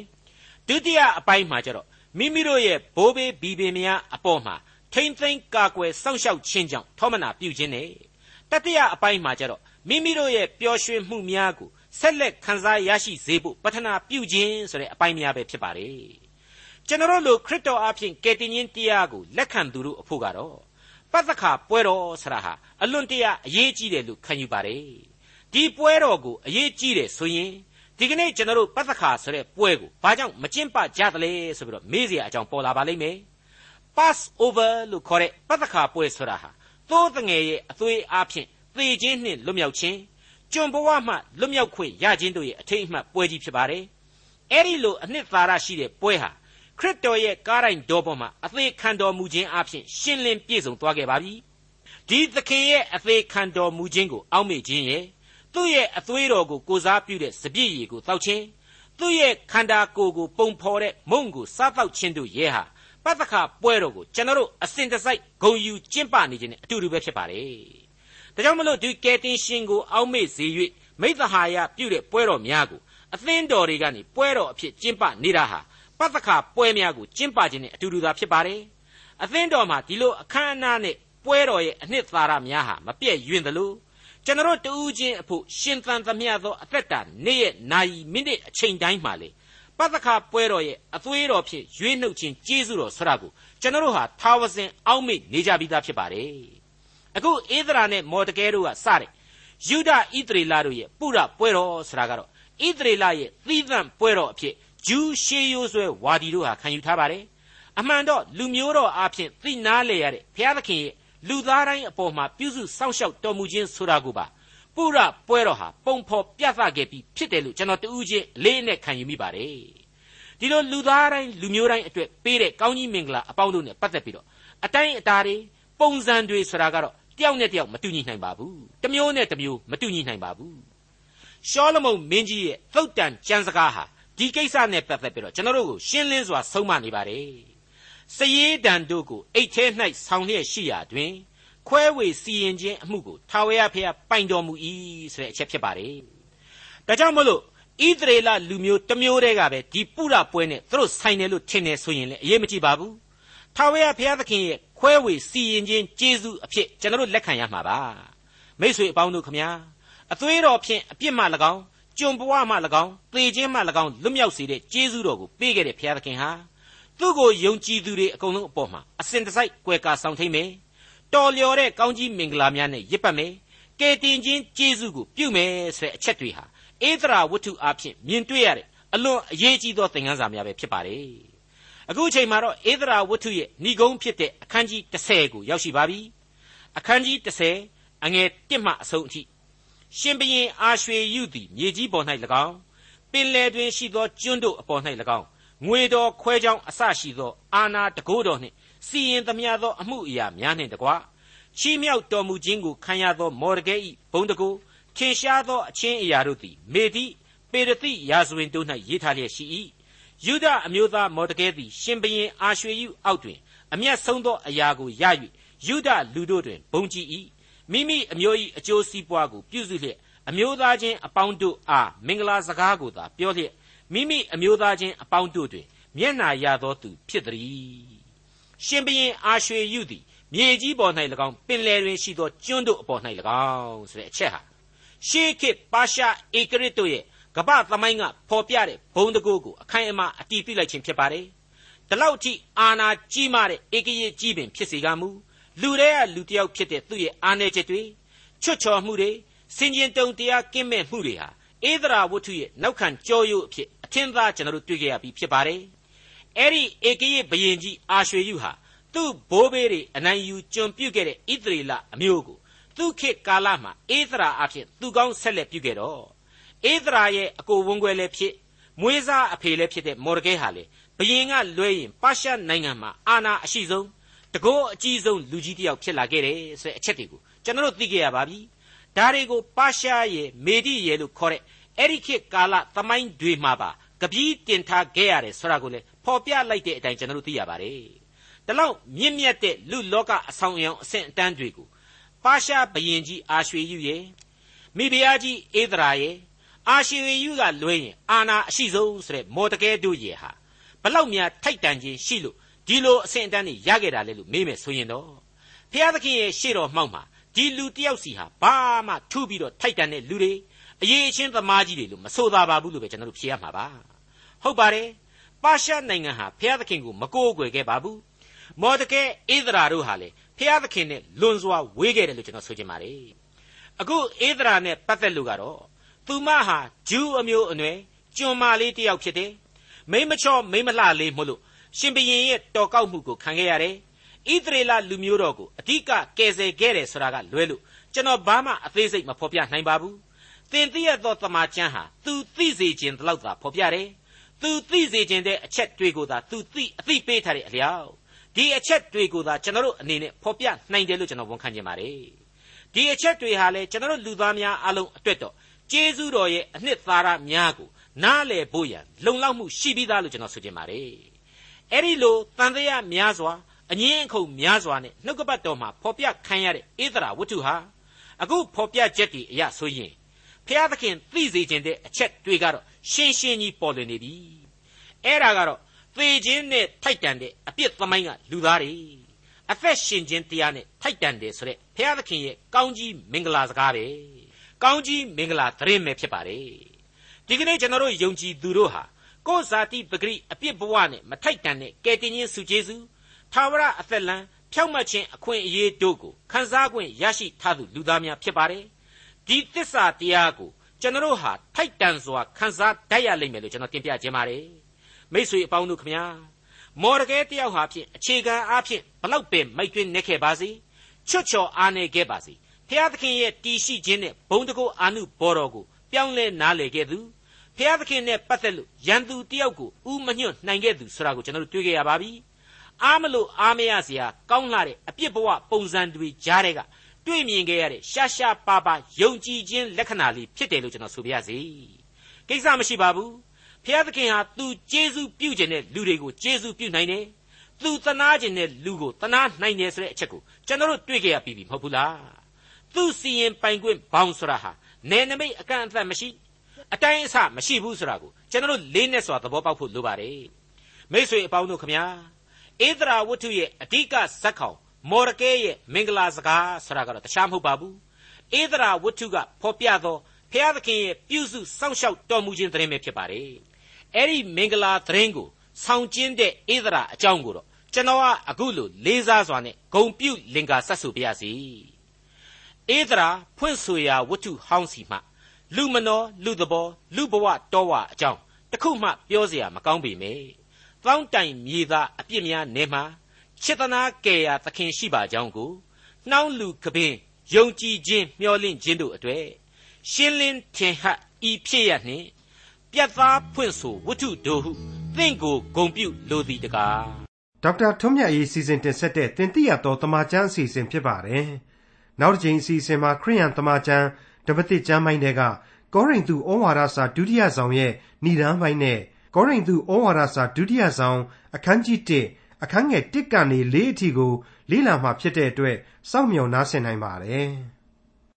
ဒုတိယအပိုင်းမှာကျတော့မိမိတို့ရဲ့ဘိုးဘေးဘီဘင်များအပေါ်မှာထိမ့်သိမ့်ကာကွယ်စောင့်ရှောက်ခြင်းကြောင့်ထောမနာပြုခြင်းနဲ့တတိယအပိုင်းမှာကျတော့မိမိတို့ရဲ့ပျော်ရွှင်မှုများကိုဆက်လက်ခံစားရရှိစေဖို့ပထနာပြုခြင်းဆိုတဲ့အပိုင်းများပဲဖြစ်ပါတယ်ကျွန်တော်တို့ခရစ်တော်အဖင်ကယ်တင်ရှင်တရားကိုလက်ခံသူတို့အဖို့ကတော့ ပသခါပွဲတော်ဆရာဟာအလွန်တရာအရေးကြီးတယ်လို့ခံယူပါတယ်ဒီပွဲတော်ကိုအရေးကြီးတယ်ဆိုရင်ဒီကနေ့ကျွန်တော်တို့ပသခါဆိုတဲ့ပွဲကိုဘာကြောင့်မကျင့်ပကြသလဲဆိုပြီးတော့မေးစရာအကြောင်းပေါ်လာပါလိမ့်မယ် pass over လို့ခေါ်တဲ့ပသခါပွဲဆိုတာဟာသိုးတငယ်ရဲ့အသွေးအားဖြင့်သေခြင်းနှင့်လွတ်မြောက်ခြင်းကျွန်ဘဝမှလွတ်မြောက်ခွင့်ရခြင်းတို့ရဲ့အထိတ်အမှတ်ပွဲကြီးဖြစ်ပါတယ်အဲ့ဒီလိုအနှစ်သာရရှိတဲ့ပွဲဟာ ခရစ်တော်ရဲ့ကားတိုင်းတော်ပေါ်မှာအသေးခံတော်မူခြင်းအပြင်ရှင်းလင်းပြည့်စုံသွားခဲ့ပါပြီဒီသခင်ရဲ့အသေးခံတော်မူခြင်းကိုအောက်မေ့ခြင်းရဲ့သူ့ရဲ့အသွေးတော်ကိုကိုစားပြုတဲ့စပြည့်ရည်ကိုတောက်ခြင်းသူ့ရဲ့ခန္ဓာကိုယ်ကိုပုံဖော်တဲ့မုံကိုစားတောက်ခြင်းတို့ရဲ့ဟာပတ္တခပွဲတော်ကိုကျွန်တော်တို့အစဉ်တစိုက်ဂုံယူကျင့်ပနေခြင်းနဲ့အတူတူပဲဖြစ်ပါတယ်ဒါကြောင့်မလို့ဒီကယ်တင်ရှင်ကိုအောက်မေ့စေ၍မိသဟာယပြုတဲ့ပွဲတော်များကိုအသင်းတော်တွေကနေပွဲတော်အဖြစ်ကျင့်ပနေတာဟာ ပတ္တခပွဲများကိုကျင့်ပခြင်းနဲ့အတူတူသာဖြစ်ပါတယ်။အသင်းတော်မှာဒီလိုအခမ်းအနားနဲ့ပွဲတော်ရဲ့အနှစ်သာရများဟာမပြည့်ယွင်းသလိုကျွန်တော်တူးချင်းအဖို့ရှင်သန်သမျှသောအသက်တာနေ့ရက်နာရီမိနစ်အချိန်တိုင်းမှာလေပတ္တခပွဲတော်ရဲ့အသွေးတော်ဖြင့်ရွေးနှုတ်ခြင်းကျေးဇူးတော်ဆရာကိုကျွန်တော်တို့ဟာထာဝစဉ်အောက်မေ့နေကြပြီးသားဖြစ်ပါတယ်။အခုဧဒရာနဲ့မော်တကဲတို့ကစတဲ့ယူဒဣသရေလတို့ရဲ့ပုရပွဲတော်ဆိုတာကတော့ဣသရေလရဲ့သီးသန့်ပွဲတော်အဖြစ် ဂျူးရှေးရိုးဆွဲဝါဒီတို့ဟာခံယူထားပါတယ်အမှန်တော့လူမျိုးတော်အဖြစ်သိနာလေရတဲ့ဘုရားသခင်ရဲ့လူသားတိုင်းအပေါ်မှာပြုစုစောင့်ရှောက်တော်မူခြင်းဆိုတာကိုပါပုရပွဲတော်ဟာပုံဖော်ပြသခဲ့ပြီးဖြစ်တယ်လို့ကျွန်တော်တူးချင်းအလေးနဲ့ခံယူမိပါတယ်ဒီလိုလူသားတိုင်းလူမျိုးတိုင်းအတွက်ပေးတဲ့ကောင်းကြီးမင်္ဂလာအပေါင်းတို့နဲ့ပတ်သက်ပြီးတော့အတိုင်းအတာတွေပုံစံတွေဆိုတာကတော့တယောက်နဲ့တယောက်မတူညီနိုင်ပါဘူးတစ်မျိုးနဲ့တစ်မျိုးမတူညီနိုင်ပါဘူးရှောလမုန်မင်းကြီးရဲ့သုတ်တန်ကျမ်းစကားဟာ ဒီကိစ္စနဲ့ပတ်သက်ပြီးတော့ကျွန်တော်တို့ကိုရှင်းလင်းစွာဆုံးမနေပါတယ်။စည်ရည်တန်တို့ကိုအိတ်ထဲ၌ဆောင်းလျက်ရှိရာတွင် ခွဲဝေစီရင်ခြင်းအမှုကိုထာဝရဘုရားပိုင်တော်မူ၏ဆိုတဲ့အချက်ဖြစ်ပါတယ်။ဒါကြောင့်မလို့ဣသရေလလူမျိုးတစ်မျိုးတည်းကပဲဒီပုရပွဲနဲ့သူတို့ဆိုင်တယ်လို့ထင်တယ်ဆိုရင်လည်းအရေးမကြီးပါဘူး။ထာဝရဘုရားသခင်ရဲ့ခွဲဝေစီရင်ခြင်းကျေးဇူးအဖြစ်ကျွန်တော်တို့လက်ခံရမှာပါ။မိတ်ဆွေအပေါင်းတို့ခမညာအသွေးတော်ဖြင့်အပြစ်မှ၎င်း ကျွန်ဘဝမှ၎င်းသေခြင်းမှ၎င်းလွတ်မြောက်စေတဲ့ကျေးဇူးတော်ကိုပေးခဲ့တဲ့ဘုရားသခင်ဟာသူ့ကိုယုံကြည်သူတွေအကုန်လုံးအပေါ်မှာအစဉ်တစိုက်ကွယ်ကာဆောင်ထိန်မယ်တော်လျော်တဲ့ကောင်းကြီးမင်္ဂလာများနဲ့ရစ်ပတ်မယ်ကယ်တင်ခြင်းကျေးဇူးကိုပြုမယ်ဆိုတဲ့အချက်တွေဟာဧသရာဝတ္ထုအဖြစ်မြင်တွေ့ရတဲ့အလွန်အရေးကြီးသောသင်ခန်းစာများပဲဖြစ်ပါတယ်အခုအချိန်မှာတော့ဧသရာဝတ္ထုရဲ့ဏိဂုံးဖြစ်တဲ့အခန်းကြီး30ကိုရောက်ရှိပါပြီအခန်းကြီး30အငယ်1မှအဆုံးအထိ ရှင်ဘရင်အာရွှေယုသည်မြေကြီးပေါ်၌၎င်းပင်လယ်တွင်ရှိသောကျွန်းတို့အပေါ်၌၎င်းငွေတော်ခွဲကြောင်းအစရှိသော အာနာတကိုးတော်နှင့်စီရင်သမျှသောအမှုအရာများနှင့်တကွချီးမြှောက်တော်မူခြင်းကိုခံရသောမော်ဒကဲ၏ဘုံတကိုးထင်ရှားသောအချင်းအရာတို့သည်မေတိပေရတိရာဇဝင်တို့၌ရေးထားလျက်ရှိ၏ယုဒအမျိုးသားမော်ဒကဲသည်ရှင်ဘရင်အာရွှေယုအောက်တွင်အမျက်ဆုံးသောအရာကိုရ၍ယုဒလူတို့တွင်ဘုံကြည်၏ မိမိအမျိုး၏အကျိုးစီးပွားကိုပြုစုလျက်အမျိုးသားချင်းအပေါင်းတို့အားမင်္ဂလာစကားကိုသာပြောလျက်မိမိအမျိုးသားချင်းအပေါင်းတို့တွင်မျက်နာရသောသူဖြစ်သည်ရှင်ဘရင်အာရွှေယုသည်မြေကြီးပေါ်၌၎င်းပင်လယ်တွင်ရှိသောကျွန်းတို့အပေါ်၌၎င်းဆိုတဲ့အချက်ဟာရှေးခေတ်ပါရှားဧကရစ်တို့ရဲ့ကပ္ပသမိုင်းကဖော်ပြတဲ့ဘုံတကိုးကိုအခိုင်အမာအတည်ပြုလိုက်ခြင်းဖြစ်ပါတယ်။ဒီလောက်ထိအာနာကြီးမားတဲ့ဧကရစ်ကြီးပင်ဖြစ်စေကမူ လူတွေကလူတစ်ယောက်ဖြစ်တဲ့သူ့ရဲ့အာနယ်ချက်တွေချွတ်ချော်မှုတွေစင်ကျင်တုံတရားကင်းမဲ့မှုတွေဟာဧဒရာဝတ္ထုရဲ့နောက်ခံကြောရိုးအဖြစ်အထင်သာကျွန်တော်တို့တွေ့ကြရပြီးဖြစ်ပါတယ်။အဲ့ဒီဧကရေဘယင်ကြီးအာရွှေယုဟာသူ့ဘိုးဘေးတွေအနိုင်ယူကျွန်ပြုတ်ခဲ့တဲ့ဣသရေလအမျိုးကိုသူခေတ်ကာလမှာဧဒရာအဖြစ်သူကောင်းဆက်လက်ပြုခဲ့တော့ဧဒရာရဲ့အကိုဝန်းခွဲလည်းဖြစ်မွေးစားအဖေလည်းဖြစ်တဲ့မော်ဒကဲဟာလေဘယင်ကလွဲရင်ပါရှားနိုင်ငံမှာအာဏာအရှိဆုံး တကောအကြီးဆုံးလူကြီးတယောက်ဖြစ်လာခဲ့တယ်ဆိုတဲ့အချက်တွေကိုကျွန်တော်တို့သိခဲ့ရပါပြီဒါတွေကိုပါရှားရဲ့မေဒီရဲ့လို့ခေါ်တဲ့အဲ့ဒီခေတ်ကာလသမိုင်းတွေမှာပါကပီးတင်ထားခဲ့ရတယ်ဆိုတာကိုလေဖော်ပြလိုက်တဲ့အတိုင်းကျွန်တော်တို့သိရပါတယ်ဒါလောက်မြင့်မြတ်တဲ့လူလောကအဆောင်အယောင်အဆင့်အတန်းတွေကိုပါရှားဘယင်ကြီးအာရွှေယုရဲ့မိဖုရားကြီးဧဒရာရဲ့အာရွှေယုကလွဲရင်အာနာအရှိဆုံးဆိုတဲ့မော်တကဲတို့ရဲ့ဟာဘလောက်များထိုက်တန်ခြင်းရှိလို့ ဒီလိုအဆင့်အတန်းတွေရခဲ့တာလေလို့မေးမယ်ဆိုရင်တော့ဖျားသခင်ရဲ့ရှေ့တော်မှောက်မှာဒီလူတယောက်စီဟာဘာမှထူးပြီးတော့ထိုက်တန်တဲ့လူတွေအရေးအချင်းသမားကြီးတွေလို့မဆိုသာပါဘူးလို့ပဲကျွန်တော်တို့ဖြေရမှာပါဟုတ်ပါတယ်ဘပါရှားနိုင်ငံဟာဖျားသခင်ကိုမကိုးကွယ်ခဲ့ပါဘူးမော်ဒကဲဧဒရာတို့ဟာလေဖျားသခင်နဲ့လွန်စွာဝေးခဲ့တယ်လို့ကျွန်တော်ဆိုချင်ပါတယ်အခုဧဒရာနဲ့ပတ်သက်လို့ကတော့သူမဟာဂျူးအမျိုးအနွယ်ကျွန်မလေးတယောက်ဖြစ်တယ်မိမချောမိမလှလေးမို့လို့ ရှင်ဘရင်ရဲ့တော်ကောက်မှုကိုခံခဲ့ရတယ်ဣသရေလလူမျိုးတော်ကိုအဓိကကယ်ဆယ်ခဲ့တယ်ဆိုတာကလွဲလို့ကျွန်တော်ဘာမှအသေးစိတ်မဖော်ပြနိုင်ပါဘူးသင်သိရသောတမန်ကျမ်းဟာသူသိစေခြင်းတလောက်သာဖော်ပြတယ်သူသိစေခြင်းတဲ့အချက်တွေကိုသာသူသိအသိပေးထားတဲ့အလျောက်ဒီအချက်တွေကိုသာကျွန်တော်တို့အနေနဲ့ဖော်ပြနိုင်တယ်လို့ကျွန်တော်ဝန်ခံချင်ပါတယ်ဒီအချက်တွေဟာလေကျွန်တော်တို့လူသားများအလုံးအတွက်တော့ကျေးဇူးတော်ရဲ့အနှစ်သာရများကိုနားလည်ဖို့ရန်လုံလောက်မှုရှိပြီးသားလို့ကျွန်တော်ဆိုချင်ပါတယ် အဲ့ဒီလိုတန်တရားများစွာအငင်းအခုများစွာနဲ့နှုတ်ကပတ်တော်မှာဖော်ပြခံရတဲ့ဧသရာဝတ္ထုဟာအခုဖော်ပြချက်တွေအရဆိုရင်ဖျားသခင်သိစေခြင်းတဲ့အချက်တွေကတော့ရှင်းရှင်းကြီးပေါ်လွင်နေပြီအဲ့ဒါကတော့သေခြင်းနဲ့ထိုက်တန်တဲ့အပြစ်သမိုင်းကလူသားတွေအသက်ရှင်ခြင်းတရားနဲ့ထိုက်တန်တယ်ဆိုတဲ့ဘုရားသခင်ရဲ့ကောင်းကြီးမင်္ဂလာစကားပဲကောင်းကြီးမင်္ဂလာသတင်းပဲဖြစ်ပါတယ်ဒီကနေ့ကျွန်တော်တို့ယုံကြည်သူတို့ဟာ ကိုယ်ဇာတိပဂရိအပြစ်ဘဝနဲ့မထိုက်တန်တဲ့ကယ်တင်ရှင်စုကျေးဇူးသာဝရအသက်လံဖြောက်မှတ်ခြင်းအခွင့်အရေးတို့ကိုခန်းစား권ရရှိထားသူလူသားများဖြစ်ပါတယ်ဒီသစ္စာတရားကိုကျွန်တော်ဟာထိုက်တန်စွာခန်းစားတတ်ရလိမ့်မယ်လို့ကျွန်တော်တင်ပြခြင်းပါတယ်မိษွေအပေါင်းတို့ခမညာမော်ရကဲတယောက်ဟာဖြင့်အခြေခံအားဖြင့်ဘလောက်ပင်မိုက်တွင်းနေခဲ့ပါစေချွတ်ချော်အားနေခဲ့ပါစေဖျားသခင်ရဲ့တီရှိခြင်းနဲ့ဘုံတကောအာနုဘော်တော်ကိုပြောင်းလဲနားလေခဲ့သူ ဖျားသခင်နဲ့ပတ်သက်လို့ရန်သူတယောက်ကိုဥမညွတ်နိုင်ခဲ့သူဆိုတာကိုကျွန်တော်တို့တွေ့ခဲ့ရပါပြီအားမလို့အားမရစရာကောင်းလာတဲ့အပြစ်ဘဝပုံစံတွေကြားတဲ့ကတွေ့မြင်ခဲ့ရတဲ့ရှားရှားပါပါယုံကြည်ခြင်းလက္ခဏာလေးဖြစ်တယ်လို့ကျွန်တော်ဆိုပြရစီကိစ္စမရှိပါဘူးဖျားသခင်ဟာသူကျေးဇူးပြုခြင်းတဲ့လူတွေကိုကျေးဇူးပြုနိုင်တယ်သူတနာခြင်းတဲ့လူကိုတနာနိုင်တယ်ဆိုတဲ့အချက်ကိုကျွန်တော်တို့တွေ့ကြရပြီမဟုတ်ဘူးလားသူစီရင်ပိုင်ခွင့်ဘောင်ဆိုတာဟာနယ်နိမိတ်အကန့်အသတ်မရှိ အတိုင်းအဆမရှိဘူးဆိုတာကိုကျွန်တော်တို့လေးနဲ့စွာသဘောပေါက်ဖို့လိုပါတယ်မိ쇠အပေါင်းတို့ခမညာဧဒရာဝတ္ထုရဲ့အဓိကဇက်ခေါင်မော်ရကဲရဲ့မင်္ဂလာစကားဆိုတာကတော့တခြားမဟုတ်ပါဘူးဧဒရာဝတ္ထုကဖော်ပြသောဖျားသခင်ရဲ့ပြုစုစောင့်ရှောက်တော်မူခြင်းသတင်းပဲဖြစ်ပါတယ်အဲ့ဒီမင်္ဂလာသတင်းကိုဆောင်ကျင်းတဲ့ဧဒရာအကြောင်းကိုတော့ကျွန်တော်ကအခုလိုလေးစားစွာနဲ့ဂုံပြုလင်္ကာဆက်ဆိုပြရစီဧဒရာဖွင့်ဆိုရာဝတ္ထုဟောင်းစီမှ လူမနောလူသဘောလူဘဝတောဝအကြောင်းတခုမှပြောเสียမကောင်းပေမေတောင်းတိုင်မြေသားအပြစ်များနေမှာချစ်သနာကယ်ရာသခင်ရှိပါကြောင်းကိုနှောင်းလူကပင်ယုံကြည်ခြင်းမျှော်လင့်ခြင်းတို့အတွေ့ရှင်းလင်းထင်ဟပ်ဤဖြစ်ရနှင့်ပြတ်သားဖွင့်ဆိုဝတ္ထုတို့ဟုသင်ကိုဂုံပြုလိုသည်တကားဒေါက်တာထွန်းမြတ်ရေးစီစဉ်တင်ဆက်တဲ့တင်ပြတော်တမချန်းအစီအစဉ်ဖြစ်ပါတယ်နောက်တစ်ချိန်အစီအစဉ်မှာခရိယန်တမချန်း တပတိကျမ်းပိုင်းတွေကကောရိန္သုဩဝါဒစာဒုတိယဆောင်ရဲ့ဏိဒန်းပိုင်းနဲ့ကောရိန္သုဩဝါဒစာဒုတိယဆောင်အခန်းကြီး1အခန်းငယ်1ကနေ4အထိကိုလေ့လာမှဖြစ်တဲ့အတွက်စောင့်မျှော်နားဆင်နိုင်ပါတယ်။